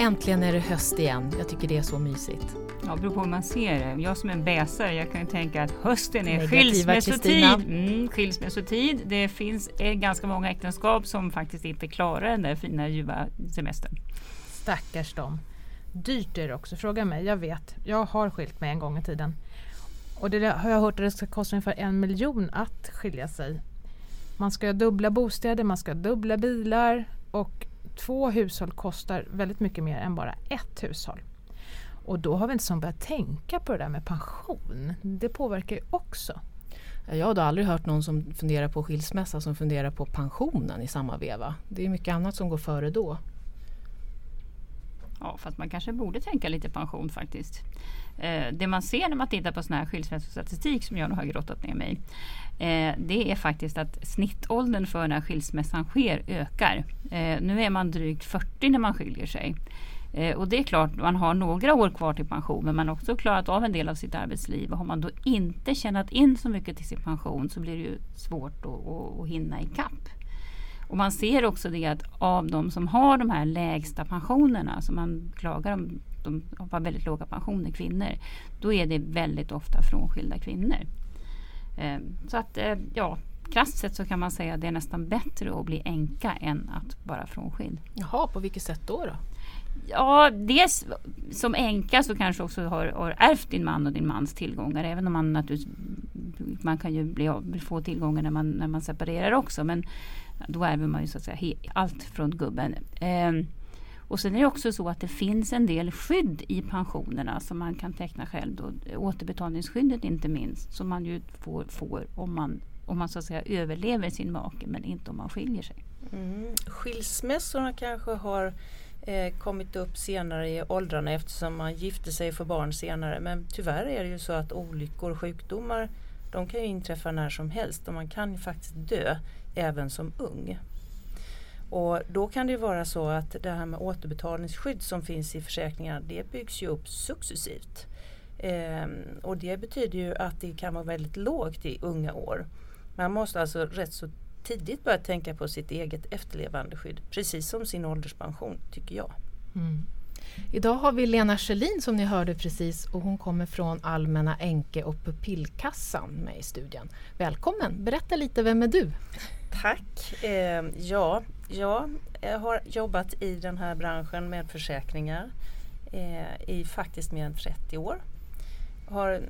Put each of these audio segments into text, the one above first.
Äntligen är det höst igen. Jag tycker det är så mysigt. Ja, beror på hur man ser det. Jag som är en bäsare, jag kan ju tänka att hösten är skilsmässotid. Mm, skilsmässotid. Det finns ganska många äktenskap som faktiskt inte klarar den där fina ljuva semestern. Stackars dem. Dyrt är det också, fråga mig. Jag vet, jag har skilt mig en gång i tiden. Och det har jag hört att det ska kosta ungefär en miljon att skilja sig. Man ska ha dubbla bostäder, man ska ha dubbla bilar och två hushåll kostar väldigt mycket mer än bara ett hushåll. Och då har vi inte som börjat tänka på det där med pension. Det påverkar ju också. Jag har aldrig hört någon som funderar på skilsmässa som funderar på pensionen i samma veva. Det är mycket annat som går före då. Ja, fast man kanske borde tänka lite pension faktiskt. Eh, det man ser när man tittar på sån här skilsmässostatistik som jag nu har grottat ner mig eh, det är faktiskt att snittåldern för när skilsmässan sker ökar. Eh, nu är man drygt 40 när man skiljer sig. Eh, och det är klart, man har några år kvar till pension men man har också klarat av en del av sitt arbetsliv. Och har man då inte tjänat in så mycket till sin pension så blir det ju svårt att, att, att hinna ikapp. Och man ser också det att av de som har de här lägsta pensionerna, som man klagar om, de har väldigt låga pensioner, kvinnor, då är det väldigt ofta frånskilda kvinnor. Eh, så att eh, ja, krasst sett så kan man säga att det är nästan bättre att bli änka än att vara frånskild. Jaha, på vilket sätt då? då? Ja, dels som änka så kanske också har, har ärvt din man och din mans tillgångar. Även om man naturligtvis man kan ju bli, få tillgångar när man, när man separerar också. Men då ärver man ju så att säga he, allt från gubben. Eh, och sen är det också så att det finns en del skydd i pensionerna som man kan teckna själv. Då, återbetalningsskyddet inte minst som man ju får, får om man, om man så att säga överlever sin make men inte om man skiljer sig. Mm. Skilsmässorna kanske har eh, kommit upp senare i åldrarna eftersom man gifte sig för barn senare. Men tyvärr är det ju så att olyckor och sjukdomar de kan ju inträffa när som helst och man kan ju faktiskt dö även som ung. Och då kan det vara så att det här med återbetalningsskydd som finns i försäkringar det byggs ju upp successivt. Ehm, och det betyder ju att det kan vara väldigt lågt i unga år. Man måste alltså rätt så tidigt börja tänka på sitt eget efterlevandeskydd precis som sin ålderspension tycker jag. Mm. Idag har vi Lena Schelin som ni hörde precis och hon kommer från Allmänna änke och pupillkassan med i studion. Välkommen! Berätta lite, vem är du? Tack! Eh, ja, jag har jobbat i den här branschen med försäkringar eh, i faktiskt mer än 30 år. Har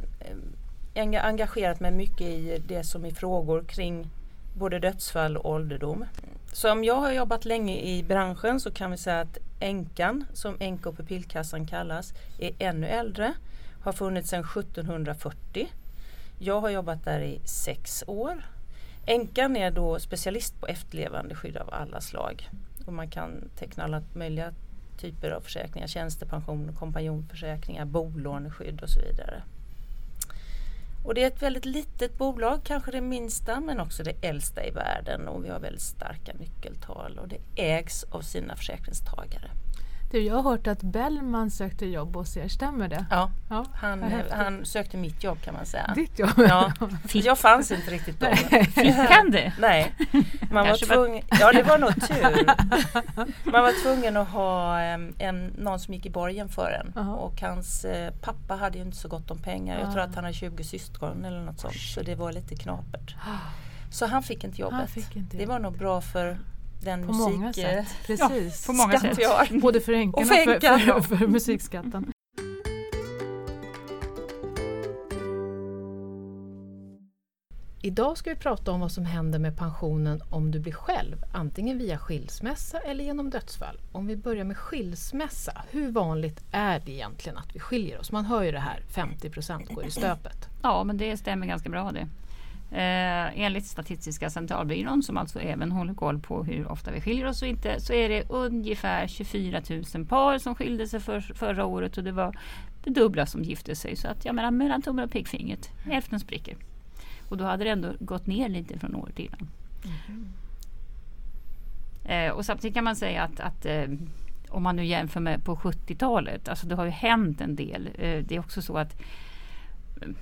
eh, engagerat mig mycket i det som är frågor kring både dödsfall och ålderdom. Så om jag har jobbat länge i branschen så kan vi säga att änkan, som änka och pupillkassan kallas, är ännu äldre. Har funnits sedan 1740. Jag har jobbat där i sex år. Änkan är då specialist på efterlevandeskydd av alla slag. Och man kan teckna alla möjliga typer av försäkringar, tjänstepension, kompanjonförsäkringar, bolåneskydd och så vidare. Och det är ett väldigt litet bolag, kanske det minsta men också det äldsta i världen och vi har väldigt starka nyckeltal och det ägs av sina försäkringstagare. Du, jag har hört att Bellman sökte jobb hos er, stämmer det? Ja, ja han, han sökte mitt jobb kan man säga. Ditt jobb? Ja, jag fanns inte riktigt då. Fick han det? Nej, man var tvungen, ja det var nog tur. Man var tvungen att ha en, någon som gick i borgen för en uh -huh. och hans eh, pappa hade ju inte så gott om pengar. Jag tror att han har 20 syskon eller något sånt så det var lite knapert. Så han fick inte jobbet. Fick inte det var nog bra för den på musik, många sätt. Precis. Ja, på många sätt. Har. Både för änkorna och för, för, för, för musikskatten. Idag ska vi prata om vad som händer med pensionen om du blir själv, antingen via skilsmässa eller genom dödsfall. Om vi börjar med skilsmässa, hur vanligt är det egentligen att vi skiljer oss? Man hör ju det här, 50% går i stöpet. Ja, men det stämmer ganska bra det. Eh, enligt Statistiska centralbyrån som alltså även håller koll på hur ofta vi skiljer oss och inte så är det ungefär 24 000 par som skilde sig för, förra året och det var det dubbla som gifte sig. Så att jag menar mellan tummen och pekfingret, hälften spricker. Och då hade det ändå gått ner lite från året innan. Mm. Eh, och samtidigt kan man säga att, att eh, om man nu jämför med på 70-talet, alltså det har ju hänt en del. Eh, det är också så att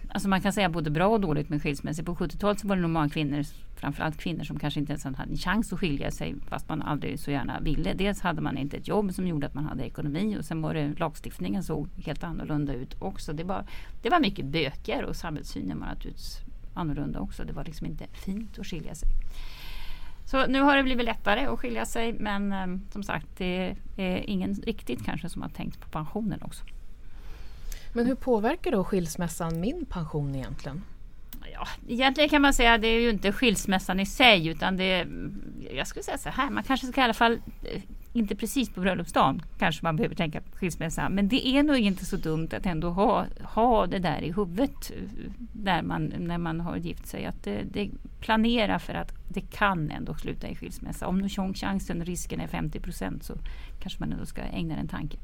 Alltså man kan säga både bra och dåligt med skilsmässor. På 70-talet så var det nog många kvinnor, framförallt kvinnor som kanske inte ens hade en chans att skilja sig fast man aldrig så gärna ville. Dels hade man inte ett jobb som gjorde att man hade ekonomi och sen var det lagstiftningen såg helt annorlunda ut också. Det var, det var mycket böcker och samhällssynen var naturligtvis annorlunda också. Det var liksom inte fint att skilja sig. Så nu har det blivit lättare att skilja sig men eh, som sagt det är ingen riktigt kanske som har tänkt på pensionen också. Men hur påverkar då skilsmässan min pension egentligen? Ja, egentligen kan man säga att det är ju inte skilsmässan i sig utan det är, jag skulle säga så här, man kanske ska i alla fall eh, inte precis på bröllopsdagen kanske man behöver tänka på skilsmässa. Men det är nog inte så dumt att ändå ha, ha det där i huvudet eh, där man, när man har gift sig. Att det, det planera för att det kan ändå sluta i skilsmässa. Om nu chansen, risken är 50 procent så kanske man ändå ska ägna den en tanke.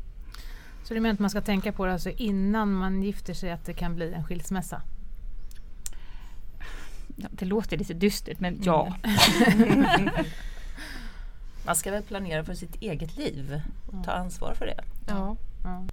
Så det menar att man ska tänka på det alltså innan man gifter sig att det kan bli en skilsmässa? Ja, det låter lite dystert men ja. Mm. man ska väl planera för sitt eget liv och ta ansvar för det. Ja. ja.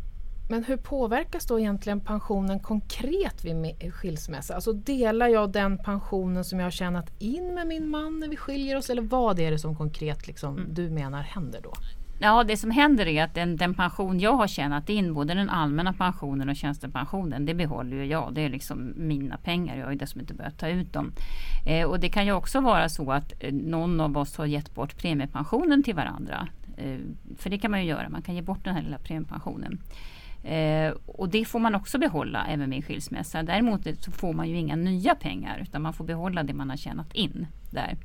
Men hur påverkas då egentligen pensionen konkret vid skilsmässa? Alltså delar jag den pensionen som jag har tjänat in med min man när vi skiljer oss? Eller vad är det som konkret liksom, mm. du menar händer då? Ja, det som händer är att den, den, pension jag har tjänat in, både den allmänna pensionen och tjänstepensionen, det behåller ju jag. Det är liksom mina pengar. Jag har ju dessutom inte börjat ta ut dem. Eh, och det kan ju också vara så att eh, någon av oss har gett bort premiepensionen till varandra. Eh, för det kan man ju göra. Man kan ge bort den här lilla premiepensionen. Eh, och det får man också behålla även vid skilsmässa. Däremot så får man ju inga nya pengar utan man får behålla det man har tjänat in där.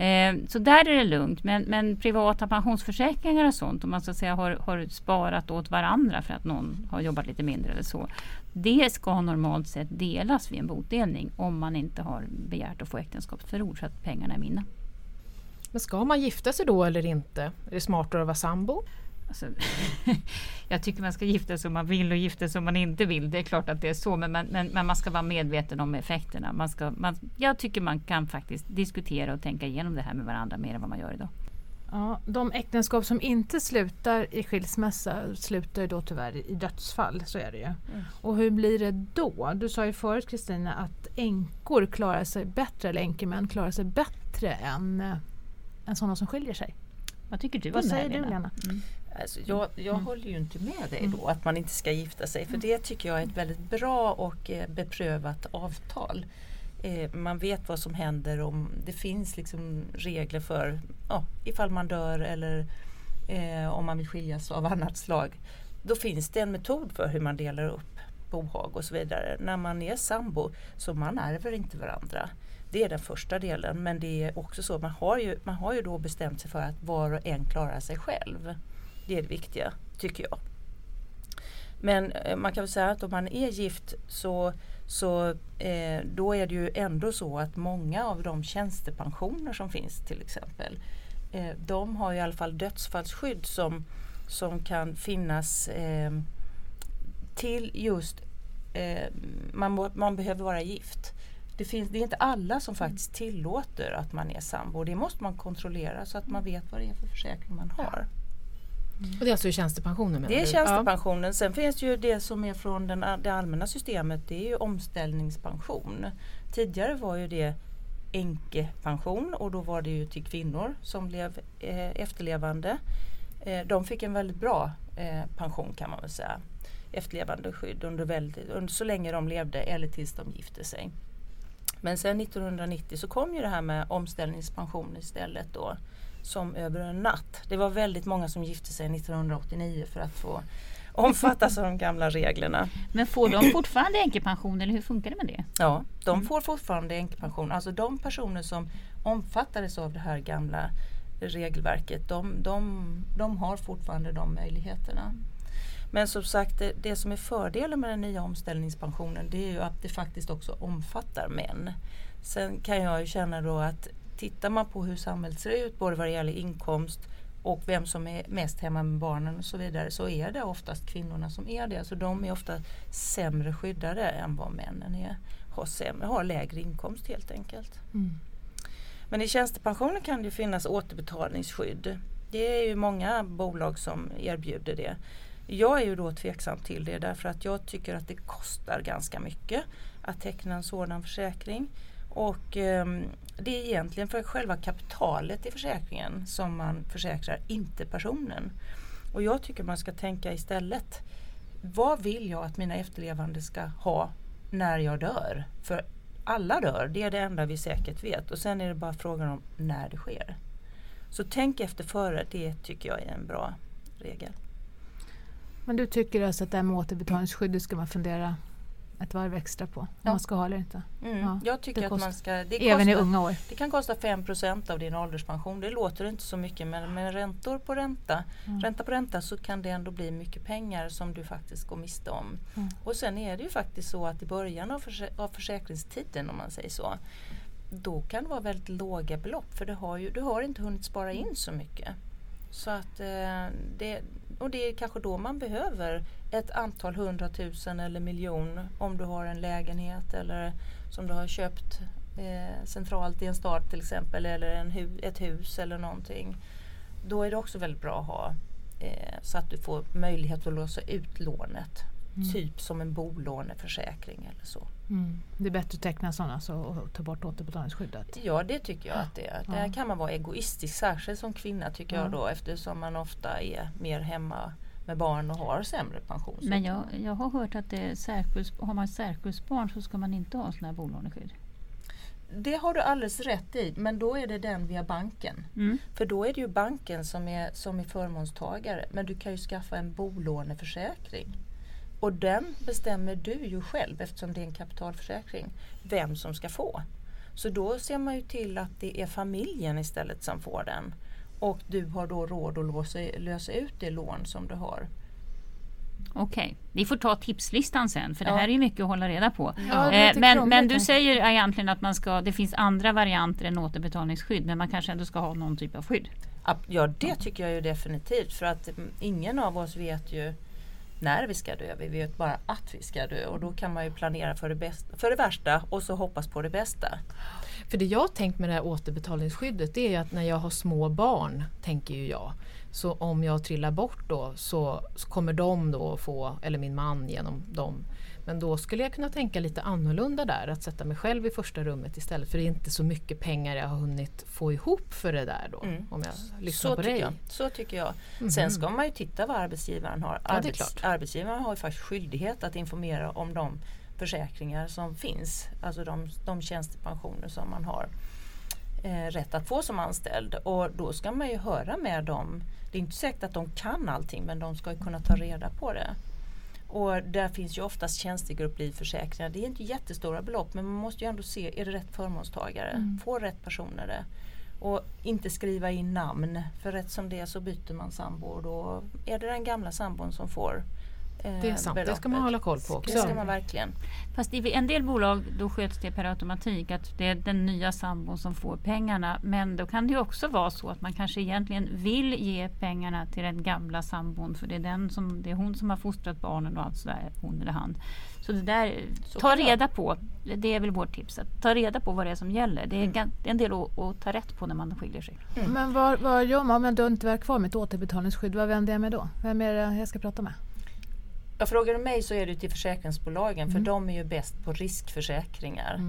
Eh, så där är det lugnt. Men, men, privata pensionsförsäkringar och sånt, om man så att säga har, har, sparat åt varandra för att någon har jobbat lite mindre eller så. Det ska normalt sett delas vid en bodelning om man inte har begärt att få äktenskapsförord så att pengarna är mina. Men ska man gifta sig då eller inte? Är det smartare att vara sambo? Alltså, jag tycker man ska gifta sig om man vill och gifta sig om man inte vill. Det är klart att det är så, men, men, men man ska vara medveten om effekterna. Man ska, man, jag tycker man kan faktiskt diskutera och tänka igenom det här med varandra mer än vad man gör idag. Ja, de äktenskap som inte slutar i skilsmässa slutar då tyvärr i dödsfall. Så är det ju. Mm. Och hur blir det då? Du sa ju förut Kristina att änkor klarar sig bättre, eller änkemän klarar sig bättre än, äh, än sådana som skiljer sig. Vad tycker du Vad säger du Lena? Mm. Alltså, jag, jag mm. håller ju inte med dig då att man inte ska gifta sig för det tycker jag är ett väldigt bra och eh, beprövat avtal. Eh, man vet vad som händer om det finns liksom regler för ja, ifall man dör eller eh, om man vill skiljas av annat slag. Då finns det en metod för hur man delar upp bohag och så vidare. När man är sambo så man ärver inte varandra. Det är den första delen men det är också så man har ju, man har ju då bestämt sig för att var och en klarar sig själv. Det är det viktiga, tycker jag. Men eh, man kan väl säga att om man är gift så, så eh, då är det ju ändå så att många av de tjänstepensioner som finns till exempel eh, de har i alla fall dödsfallsskydd som, som kan finnas eh, till just eh, man, man behöver vara gift. Det, finns, det är inte alla som faktiskt tillåter att man är sambo. Det måste man kontrollera så att man vet vad det är för försäkring man har. Mm. Och det är alltså tjänstepensionen? Det är tjänstepensionen. Ja. Sen finns det ju det som är från den, det allmänna systemet. Det är ju omställningspension. Tidigare var ju det änkepension och då var det ju till kvinnor som blev eh, efterlevande. Eh, de fick en väldigt bra eh, pension kan man väl säga. Efterlevande skydd under, väldigt, under så länge de levde eller tills de gifte sig. Men sen 1990 så kom ju det här med omställningspension istället då som över en natt. Det var väldigt många som gifte sig 1989 för att få omfattas av de gamla reglerna. Men får de fortfarande änkepension eller hur funkar det med det? Ja, de mm. får fortfarande änkepension. Alltså de personer som omfattades av det här gamla regelverket, de, de, de har fortfarande de möjligheterna. Men som sagt, det, det, som är fördelen med den nya omställningspensionen det är ju att det faktiskt också omfattar män. Sen kan jag ju känna då att tittar man på hur samhället ser ut, både vad det gäller inkomst och vem som är mest hemma med barnen och så vidare, så är det oftast kvinnorna som är det. Så de är ofta sämre skyddade än vad männen är. Har, sämre, har lägre inkomst helt enkelt. Mm. Men i tjänstepensionen kan det finnas återbetalningsskydd. Det är ju många bolag som erbjuder det. Jag är ju då tveksam till det därför att jag tycker att det kostar ganska mycket att teckna en sådan försäkring. Och eh, det är egentligen för själva kapitalet i försäkringen som man försäkrar, inte personen. Och jag tycker man ska tänka istället, vad vill jag att mina efterlevande ska ha när jag dör? För alla dör, det är det enda vi säkert vet. Och sen är det bara frågan om när det sker. Så tänk efter före, det tycker jag är en bra regel. Men du tycker alltså att det här med återbetalningsskyddet ska man fundera ett varv extra på? Om Ja. man ska ha eller inte? Mm. Ja, jag tycker det att man ska... Det Även i kostar- unga år? Det kan kosta 5% av din ålderspension. Det låter inte så mycket men med räntor på ränta, Mm. ränta på ränta så kan det ändå bli mycket pengar som du faktiskt går miste om. Mm. Och sen är det ju faktiskt så att i början av, försä- av försäkringstiden om man säger så, då kan det vara väldigt låga belopp för det har ju, du har inte hunnit spara in så mycket. Så att eh, det, och det är kanske då man behöver ett antal hundratusen eller miljon om du har en lägenhet eller som du har köpt eh, centralt i en stad till exempel eller en hu- ett hus eller någonting. Då är det också väldigt bra att ha eh, så att du får möjlighet att låsa ut lånet. Mm. Typ som en bolåneförsäkring eller så. Mm. Det är bättre att teckna sådana så, och ta bort återbetalningsskyddet? Ja det tycker jag att det är. Ja. Där kan man vara egoistisk, särskilt som kvinna tycker Ja. jag då eftersom man ofta är mer hemma med barn och har sämre pension. Men jag, jag har hört att det är särkulls, har man särkullsbarn så ska man inte ha sådana här bolåneskydd. Det har du alldeles rätt i men då är det den via banken. Mm. För då är det ju banken som är, som är förmånstagare men du kan ju skaffa en bolåneförsäkring. Och den bestämmer du ju själv eftersom det är en kapitalförsäkring vem som ska få. Så då ser man ju till att det är familjen istället som får den. Och du har då råd att låsa, lösa ut det lån som du har. Okej, vi får ta tipslistan sen för Ja. det här är ju mycket att hålla reda på. Ja, Eh, men, men du säger egentligen att man ska, det finns andra varianter än återbetalningsskydd men man kanske ändå ska ha någon typ av skydd. Ja det tycker jag ju definitivt för att mm, ingen av oss vet ju när vi ska dö. Vi vet bara att vi ska dö och då kan man ju planera för det, bästa, för det värsta och så hoppas på det bästa. För det jag har tänkt med det här återbetalningsskyddet det är ju att när jag har små barn, tänker ju jag, så om jag trillar bort då så, så kommer de då få, eller min man genom dem, men då skulle jag kunna tänka lite annorlunda där, att sätta mig själv i första rummet istället för det är inte så mycket pengar jag har hunnit få ihop för det där då. Mm. Om jag lyssnar Så på dig. jag. så tycker jag. Mhm. Sen ska man ju titta vad arbetsgivaren har. är klart. arbetsgivaren har ju faktiskt skyldighet att informera om de försäkringar som finns. Alltså de, de tjänstepensioner som man har eh, rätt att få som anställd. Och då ska man ju höra med dem. Det är inte säkert att de kan allting men de ska ju kunna ta reda på det. Och där finns ju oftast tjänstegrupplivförsäkringar. Det är inte jättestora belopp men man måste ju ändå se, är det rätt förmånstagare? Mm. Får rätt personer det? Och inte skriva in namn. För rätt som det är så byter man sambo och då är det den gamla sambon som får eh, Det är sant, det ska man beloppet. hålla koll på Det ska också. man verkligen. Fast i en del bolag då sköts det per automatik att det är den nya sambon som får pengarna. Men då kan det också vara så att man kanske egentligen vill ge pengarna till den gamla sambon för det är, den som, det är hon som har fostrat barnen och allt sådär, hon eller han. Så det där, Så ta reda på, det är väl vårt tips, att ta reda på vad det är som gäller. Det är, Mm. en del att, att ta rätt på när man skiljer sig. Mm. Men vad, gör man om jag inte är kvar med ett återbetalningsskydd? Vad vänder jag mig då? Vem är det jag ska prata med? Jag frågar du mig så är det till försäkringsbolagen för Mm. de är ju bäst på riskförsäkringar.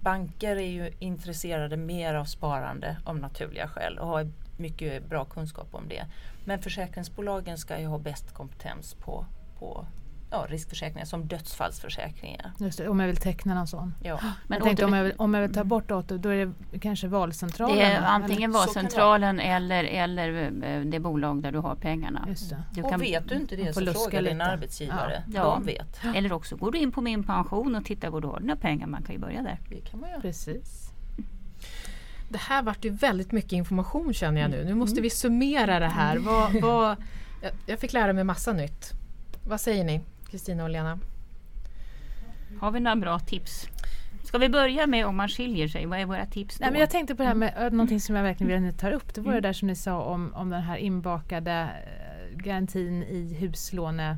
Banker är ju intresserade mer av sparande av naturliga skäl och har mycket bra kunskap om det. Men försäkringsbolagen ska ju ha bäst kompetens på, på ja, riskförsäkringar som dödsfallsförsäkringar. Just det, om jag vill teckna någon sån. Ja. Men jag tänkte om jag, vill, om jag vill ta bort åter, då är det kanske valcentralen? det är eller? antingen det valcentralen eller, eller eh, det bolag där du har pengarna. Just det. Du Och kan- vet du inte det så fråga din arbetsgivare. Ja. De vet. Eller också går du in på min pension och tittar, går du har dina pengar? Man kan ju börja där. Det kan man göra. Precis. Det här vart ju väldigt mycket information känner jag nu. Nu måste vi summera det här. Vad, vad, jag- jag fick lära mig massa nytt. Vad säger ni, Kristina och Lena? Har vi några bra tips? Ska vi börja med om man skiljer sig? Vad är våra tips då? Nej, men jag tänkte på det här med äh, någonting som jag verkligen vill att ni tar upp. Det var Mm. det där som ni sa om, om den här inbakade eh, garantin i huslåne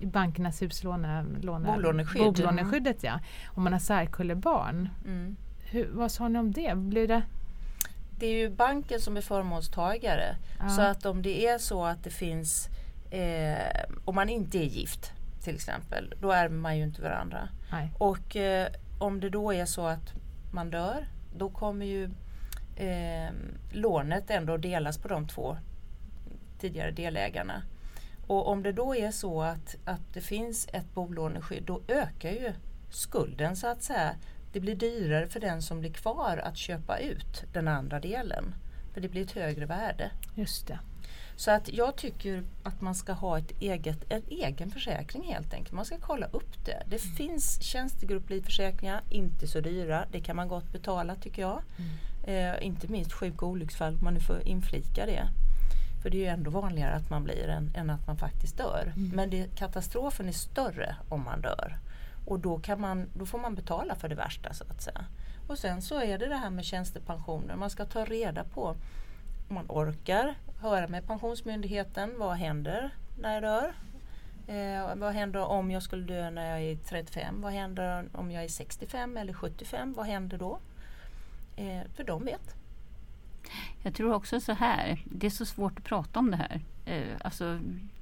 i bankernas huslåne... Låne, Bolåneskydd. Bolåneskyddet ja. Om man har särkullebarn. Mm. Hur, vad sa ni om det? Blir det... Det är ju banken som är förmånstagare. Ja. Så att om det är så att det finns eh, om man inte är gift till exempel, då ärver man ju inte varandra. Nej. Och eh, om det då är så att man dör, då kommer ju eh, lånet ändå delas på de två tidigare delägarna. Och om det då är så att, att det finns ett bolåneskydd, då ökar ju skulden så att säga. Det blir dyrare för den som blir kvar att köpa ut den andra delen. För det blir ett högre värde. Just det. Så att jag tycker att man ska ha ett eget, en egen försäkring helt enkelt. Man ska kolla upp det. Det finns tjänstegrupplivförsäkringar, inte så dyra. Det kan man gott betala tycker jag. Eh, inte minst sjuk och olycksfall, om man nu får inflika det. För det är ju ändå vanligare att man blir än, än att man faktiskt dör. Men det, katastrofen är större om man dör. Och då, kan man, då får man betala för det värsta så att säga. Och sen så är det det här med tjänstepensioner. Man ska ta reda på man orkar höra med Pensionsmyndigheten. Vad händer när jag dör? Eh, vad händer om jag skulle dö när jag är 35? Vad händer om jag är 65 eller 75? Vad händer då? Eh, för de vet. Jag tror också så här, det är så svårt att prata om det här. Eh, alltså,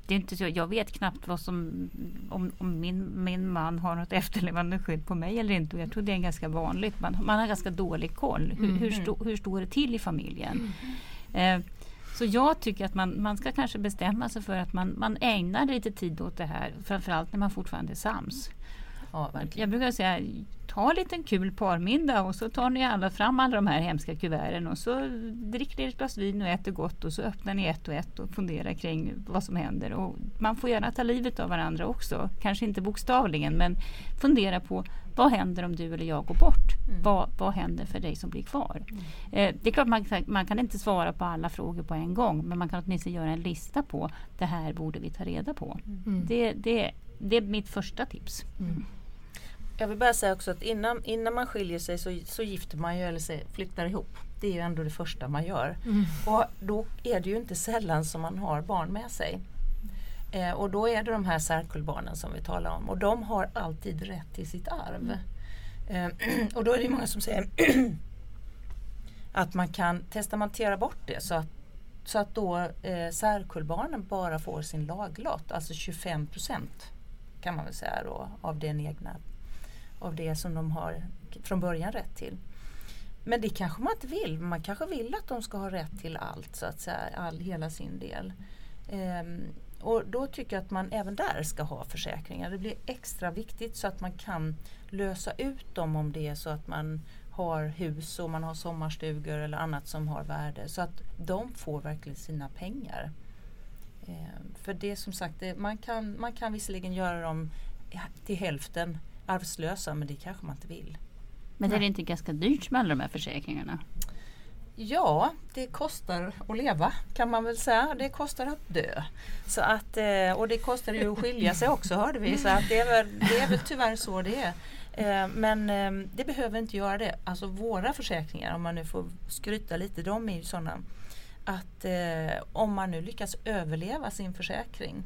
det är inte så, jag vet knappt vad som, om, om min, min man har något efterlevande skydd på mig eller inte. Och jag tror det är ganska vanligt. Man, man har ganska dålig koll. Hur, hur, stå, hur står det till i familjen? Eh, så jag tycker att man, man ska kanske bestämma sig för att man, man ägnar lite tid åt det här. Framförallt när man fortfarande är sams. Ja. Jag brukar säga, ta en liten kul parmiddag och så tar ni alla fram alla de här hemska kuverten och så dricker ni ett glas vin och äter gott och så öppnar ni ett och ett och funderar kring vad som händer. Och man får gärna ta livet av varandra också. Kanske inte bokstavligen men fundera på vad händer om du eller jag går bort? Vad, vad händer för dig som blir kvar? Eh, det är klart man, kan- man kan inte svara på alla frågor på en gång men man kan åtminstone göra en lista på det här borde vi ta reda på. Det, det, det är mitt första tips. Jag vill bara säga också att innan, innan man skiljer sig så, så gifter man ju eller så, flyttar ihop. Det är ju ändå det första man gör. Och då är det ju inte sällan som man har barn med sig. Eh, och då är det de här särkullbarnen som vi talar om och de har alltid rätt till sitt arv. Eh, och då är det många som säger att man kan testamentera bort det så att, så att då eh, särkullbarnen bara får sin laglott, alltså 25 procent kan man väl säga då, av den egna av det som de har från början rätt till. Men det kanske man inte vill. Man kanske vill att de ska ha rätt till allt, så att säga, all, hela sin del. Ehm, och då tycker jag att man även där ska ha försäkringar. Det blir extra viktigt så att man kan lösa ut dem om det är så att man har hus och man har sommarstugor eller annat som har värde. Så att de får verkligen sina pengar. Ehm, för det är som sagt, det, man, kan, man kan visserligen göra dem till hälften arvslösa men det kanske man inte vill. Men det är inte ganska dyrt med alla de här försäkringarna? Ja, det kostar att leva kan man väl säga. Det kostar att dö. Så att, eh, och det kostar ju att skilja sig också hörde vi. Så att det, är väl, det är väl tyvärr så det är. Eh, men ehm, det behöver inte göra det. Alltså våra försäkringar, om man nu får skryta lite, de är ju sådana att eh, om man nu lyckas överleva sin försäkring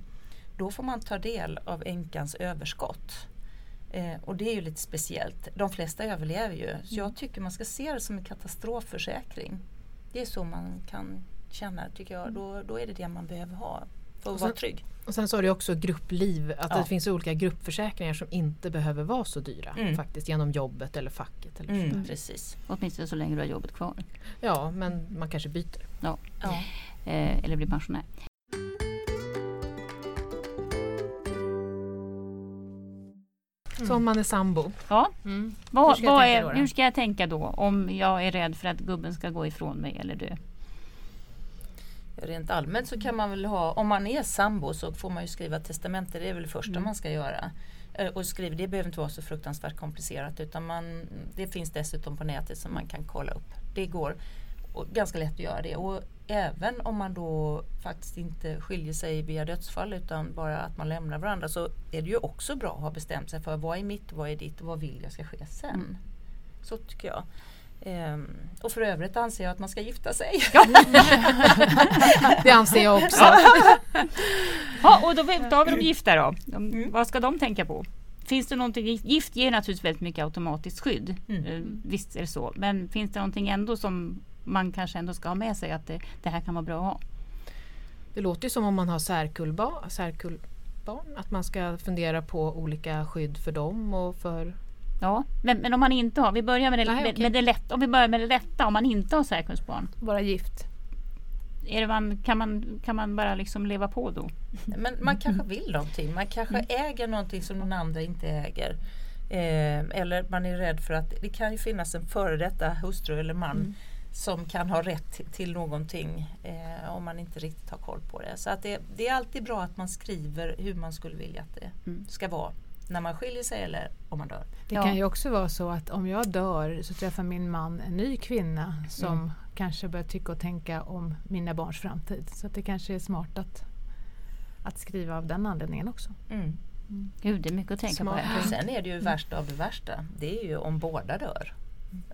då får man ta del av änkans överskott. Eh, och det är ju lite speciellt. De flesta överlever ju. Så jag tycker man ska se det som en katastrofförsäkring. Det är så man kan känna tycker jag. Då, då är det det man behöver ha för att Och vara sen- trygg. Och sen har du också gruppliv, att Ja. det finns olika gruppförsäkringar som inte behöver vara så dyra Mm. faktiskt genom jobbet eller facket. Eller Mm, precis. Åtminstone så länge du har jobbet kvar. Ja, men man kanske byter. Ja. Ja. Eh, eller blir pensionär. Så om man är sambo. Ja, Mm. vad, Hur ska jag vad tänka är, då då? hur ska jag tänka då om jag är rädd för att gubben ska gå ifrån mig eller dö? Rent allmänt så kan man väl ha, om man är sambo så får man ju skriva testamente, det är väl det första Mm. man ska göra. Eh, Och skriva, det behöver inte vara så fruktansvärt komplicerat utan man, det finns dessutom på nätet som man kan kolla upp. Det går och ganska lätt att göra det. Och även om man då faktiskt inte skiljer sig via dödsfall utan bara att man lämnar varandra så är det ju också bra att ha bestämt sig för vad är mitt, vad är ditt och vad vill jag ska ske sen. Mm. Så tycker jag. Ehm, och för övrigt anser jag att man ska gifta sig. Det anser jag också. Ja, och då, då har vi de gifta då. De, Mm. Vad ska de tänka på? Finns det någonting, gift ger naturligtvis väldigt mycket automatiskt skydd. Mm. Eh, visst är det så. Men finns det någonting ändå som man kanske ändå ska ha med sig att det, det här kan vara bra att ha? Det låter ju som om man har särkullbarn, särkullbarn att man ska fundera på olika skydd för dem och för Ja, men, men om man inte har, vi börjar med det, Nej, med, med det lätta, om vi börjar med det lätta, om man inte har särkullsbarn. Vara gift. Är det man, kan, man, kan man bara liksom leva på då? Men man kanske vill någonting. Man kanske äger någonting som någon andra inte äger. Eh, eller man är rädd för att det kan ju finnas en före detta hustru eller man som kan ha rätt till, någonting eh, om man inte riktigt har koll på det. Så att det, det är alltid bra att man skriver hur man skulle vilja att det Mm. ska vara när man skiljer sig eller om man dör. Det Ja. kan ju också vara så att om jag dör så träffar min man en ny kvinna som Mm. kanske börjar tycka och tänka om mina barns framtid. Så att det kanske är smart att, att skriva av den anledningen också. Mm. Gud, det är mycket att tänka Smart. på här. Sen är det ju värsta av det värsta. Det är ju om båda dör.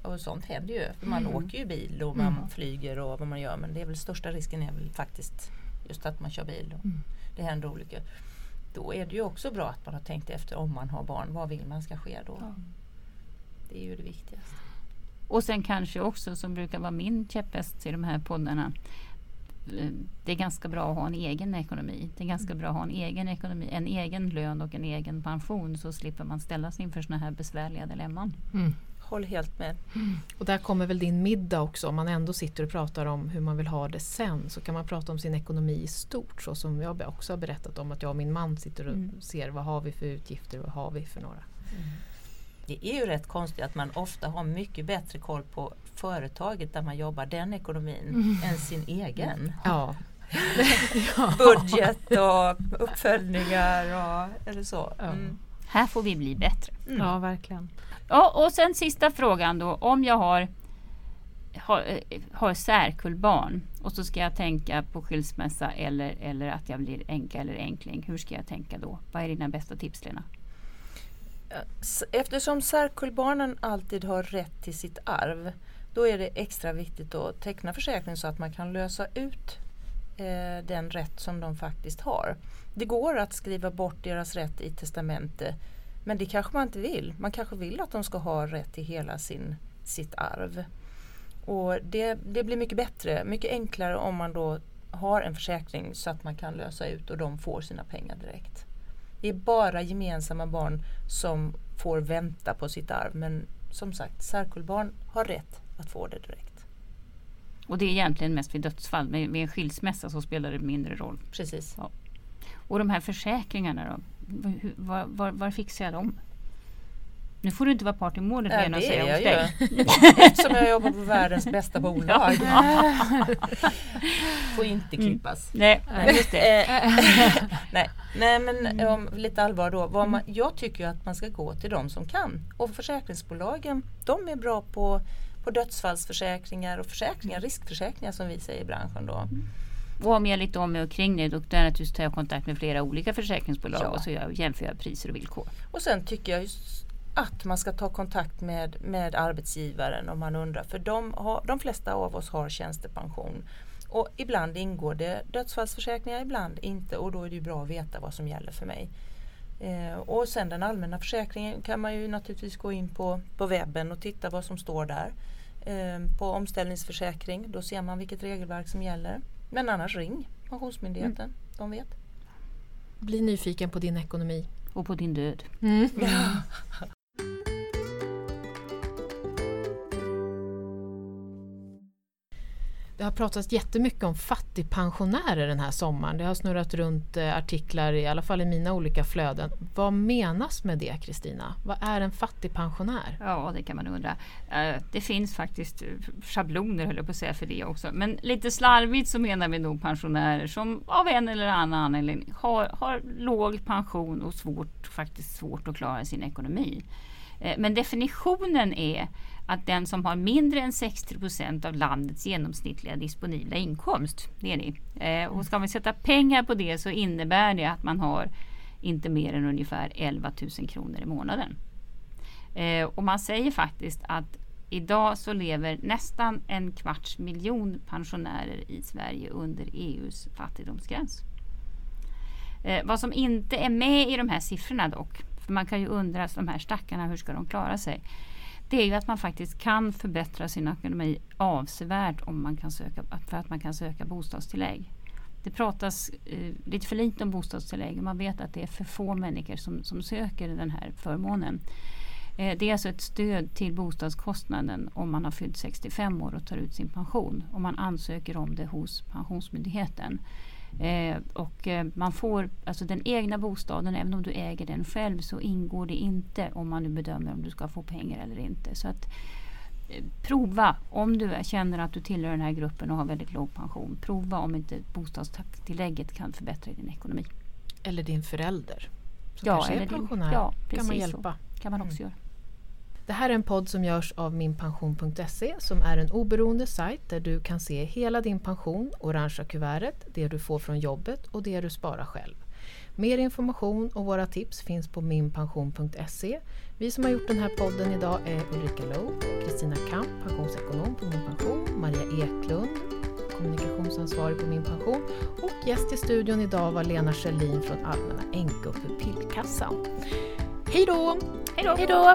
Och sånt händer ju. För man åker ju bil och man flyger och vad man gör. Men det är väl största risken är väl faktiskt just att man kör bil och Mm. det händer olyckor. Då är det ju också bra att man har tänkt efter om man har barn. Vad vill man ska ske då? Ja. Det är ju det viktigaste. Och sen kanske också, som brukar vara min käpphäst i de här poddarna, eh, det är ganska bra att ha en egen ekonomi. Det är ganska bra att ha en egen ekonomi, en egen lön och en egen pension så slipper man ställas inför såna här besvärliga dilemman. Håll helt med. Och där kommer väl din middag också, om man ändå sitter och pratar om hur man vill ha det sen så kan man prata om sin ekonomi i stort så som jag också har berättat om att jag och min man sitter och Mm. ser vad har vi för utgifter och vad har vi för några. Det är ju rätt konstigt att man ofta har mycket bättre koll på företaget där man jobbar, den ekonomin, än sin egen. Ja, Budget och uppföljningar och eller så. Mm. Här får vi bli bättre. Mm. Ja, verkligen. Ja, och sen sista frågan då. Om jag har, har, eh, har särkullbarn och så ska jag tänka på skilsmässa eller, eller att jag blir änka eller änkling. Hur ska jag tänka då? Vad är dina bästa tips Lena? Eftersom särkullbarnen alltid har rätt till sitt arv då är det extra viktigt att teckna försäkring så att man kan lösa ut eh, den rätt som de faktiskt har. Det går att skriva bort deras rätt i testamente men det kanske man inte vill. Man kanske vill att de ska ha rätt till hela sin, sitt arv. Och det, det blir mycket bättre, mycket enklare om man då har en försäkring så att man kan lösa ut och de får sina pengar direkt. Det är bara gemensamma barn som får vänta på sitt arv men som sagt särkullbarn har rätt att få det direkt. Och det är egentligen mest vid dödsfall. Med, med en skilsmässa så spelar det mindre roll. Precis. Och de här försäkringarna då? Var, var, var fixar jag dem? Nu får du inte vara part i målet Ja, och det är jag ju. Eftersom jag jobbar på världens bästa bolag. Får inte klippas. Nej, just det. Eh, nej. nej men om lite allvar då. Man, jag tycker att man ska gå till de som kan. Och försäkringsbolagen de är bra på, på dödsfallsförsäkringar och försäkringar, riskförsäkringar som vi säger i branschen då. Och om jag är lite om och kring det, då naturligtvis tar jag kontakt med flera olika försäkringsbolag Ja. och så jag jämför jag priser och villkor. Och sen tycker jag att man ska ta kontakt med, med arbetsgivaren om man undrar. För de, har, de flesta av oss har tjänstepension. Och ibland ingår det dödsfallsförsäkringar, ibland inte. Och då är det bra att veta vad som gäller för mig. Eh, och sen den allmänna försäkringen kan man ju naturligtvis gå in på, på webben och titta vad som står där. Eh, på omställningsförsäkring, då ser man vilket regelverk som gäller. Men annars ring Pensionsmyndigheten, de vet. bli nyfiken på din ekonomi. Och på din död. Det har pratats jättemycket om fattigpensionärer den här sommaren. Det har snurrat runt eh, artiklar, i alla fall i mina olika flöden. Vad menas med det Kristina? Vad är en fattigpensionär? Ja, det kan man undra. Eh, det finns faktiskt eh, schabloner höll jag på att säga för det också. Men lite slarvigt så menar vi nog pensionärer som av en eller annan anledning har, har låg pension och svårt, faktiskt svårt att klara sin ekonomi. Men definitionen är att den som har mindre än 60 procent av landets genomsnittliga disponibla inkomst. Det är det. Eh, Och ska vi sätta pengar på det så innebär det att man har inte mer än ungefär 11 000 kronor i månaden. Eh, och man säger faktiskt att idag så lever nästan en kvarts miljon pensionärer i Sverige under EUs fattigdomsgräns. Eh, vad som inte är med i de här siffrorna dock, för man kan ju undra, de här stackarna, hur ska de klara sig? Det är ju att man faktiskt kan förbättra sin ekonomi avsevärt om man kan söka, för att man kan söka bostadstillägg. det pratas eh, lite för lite om bostadstillägg. och Man vet att det är för få människor som, som söker den här förmånen. Eh, det är alltså ett stöd till bostadskostnaden om man har fyllt 65 år och tar ut sin pension. Om man ansöker om det hos Pensionsmyndigheten. Eh, och eh, man får alltså den egna bostaden, även om du äger den själv så ingår det inte om man nu bedömer om du ska få pengar eller inte. Så att eh, Prova om du känner att du tillhör den här gruppen och har väldigt låg pension. Prova om inte bostadstillägget kan förbättra din ekonomi. Eller din förälder som Ja, kanske är eller din- pensionär. ja, kan man precis så. hjälpa. kan man också Mm. göra. Det här är en podd som görs av minpension.se som är en oberoende sajt där du kan se hela din pension, orangea kuvertet, det du får från jobbet och det du sparar själv. Mer information och våra tips finns på minpension.se. Vi som har gjort den här podden idag är Ulrika Lowe, Kristina Kamp, pensionsekonom på Min Pension, Maria Eklund, kommunikationsansvarig på Min Pension och gäst i studion idag var Lena Schelin från Allmänna Änke och pupillkassan. Hej då! Hej då! Hej då!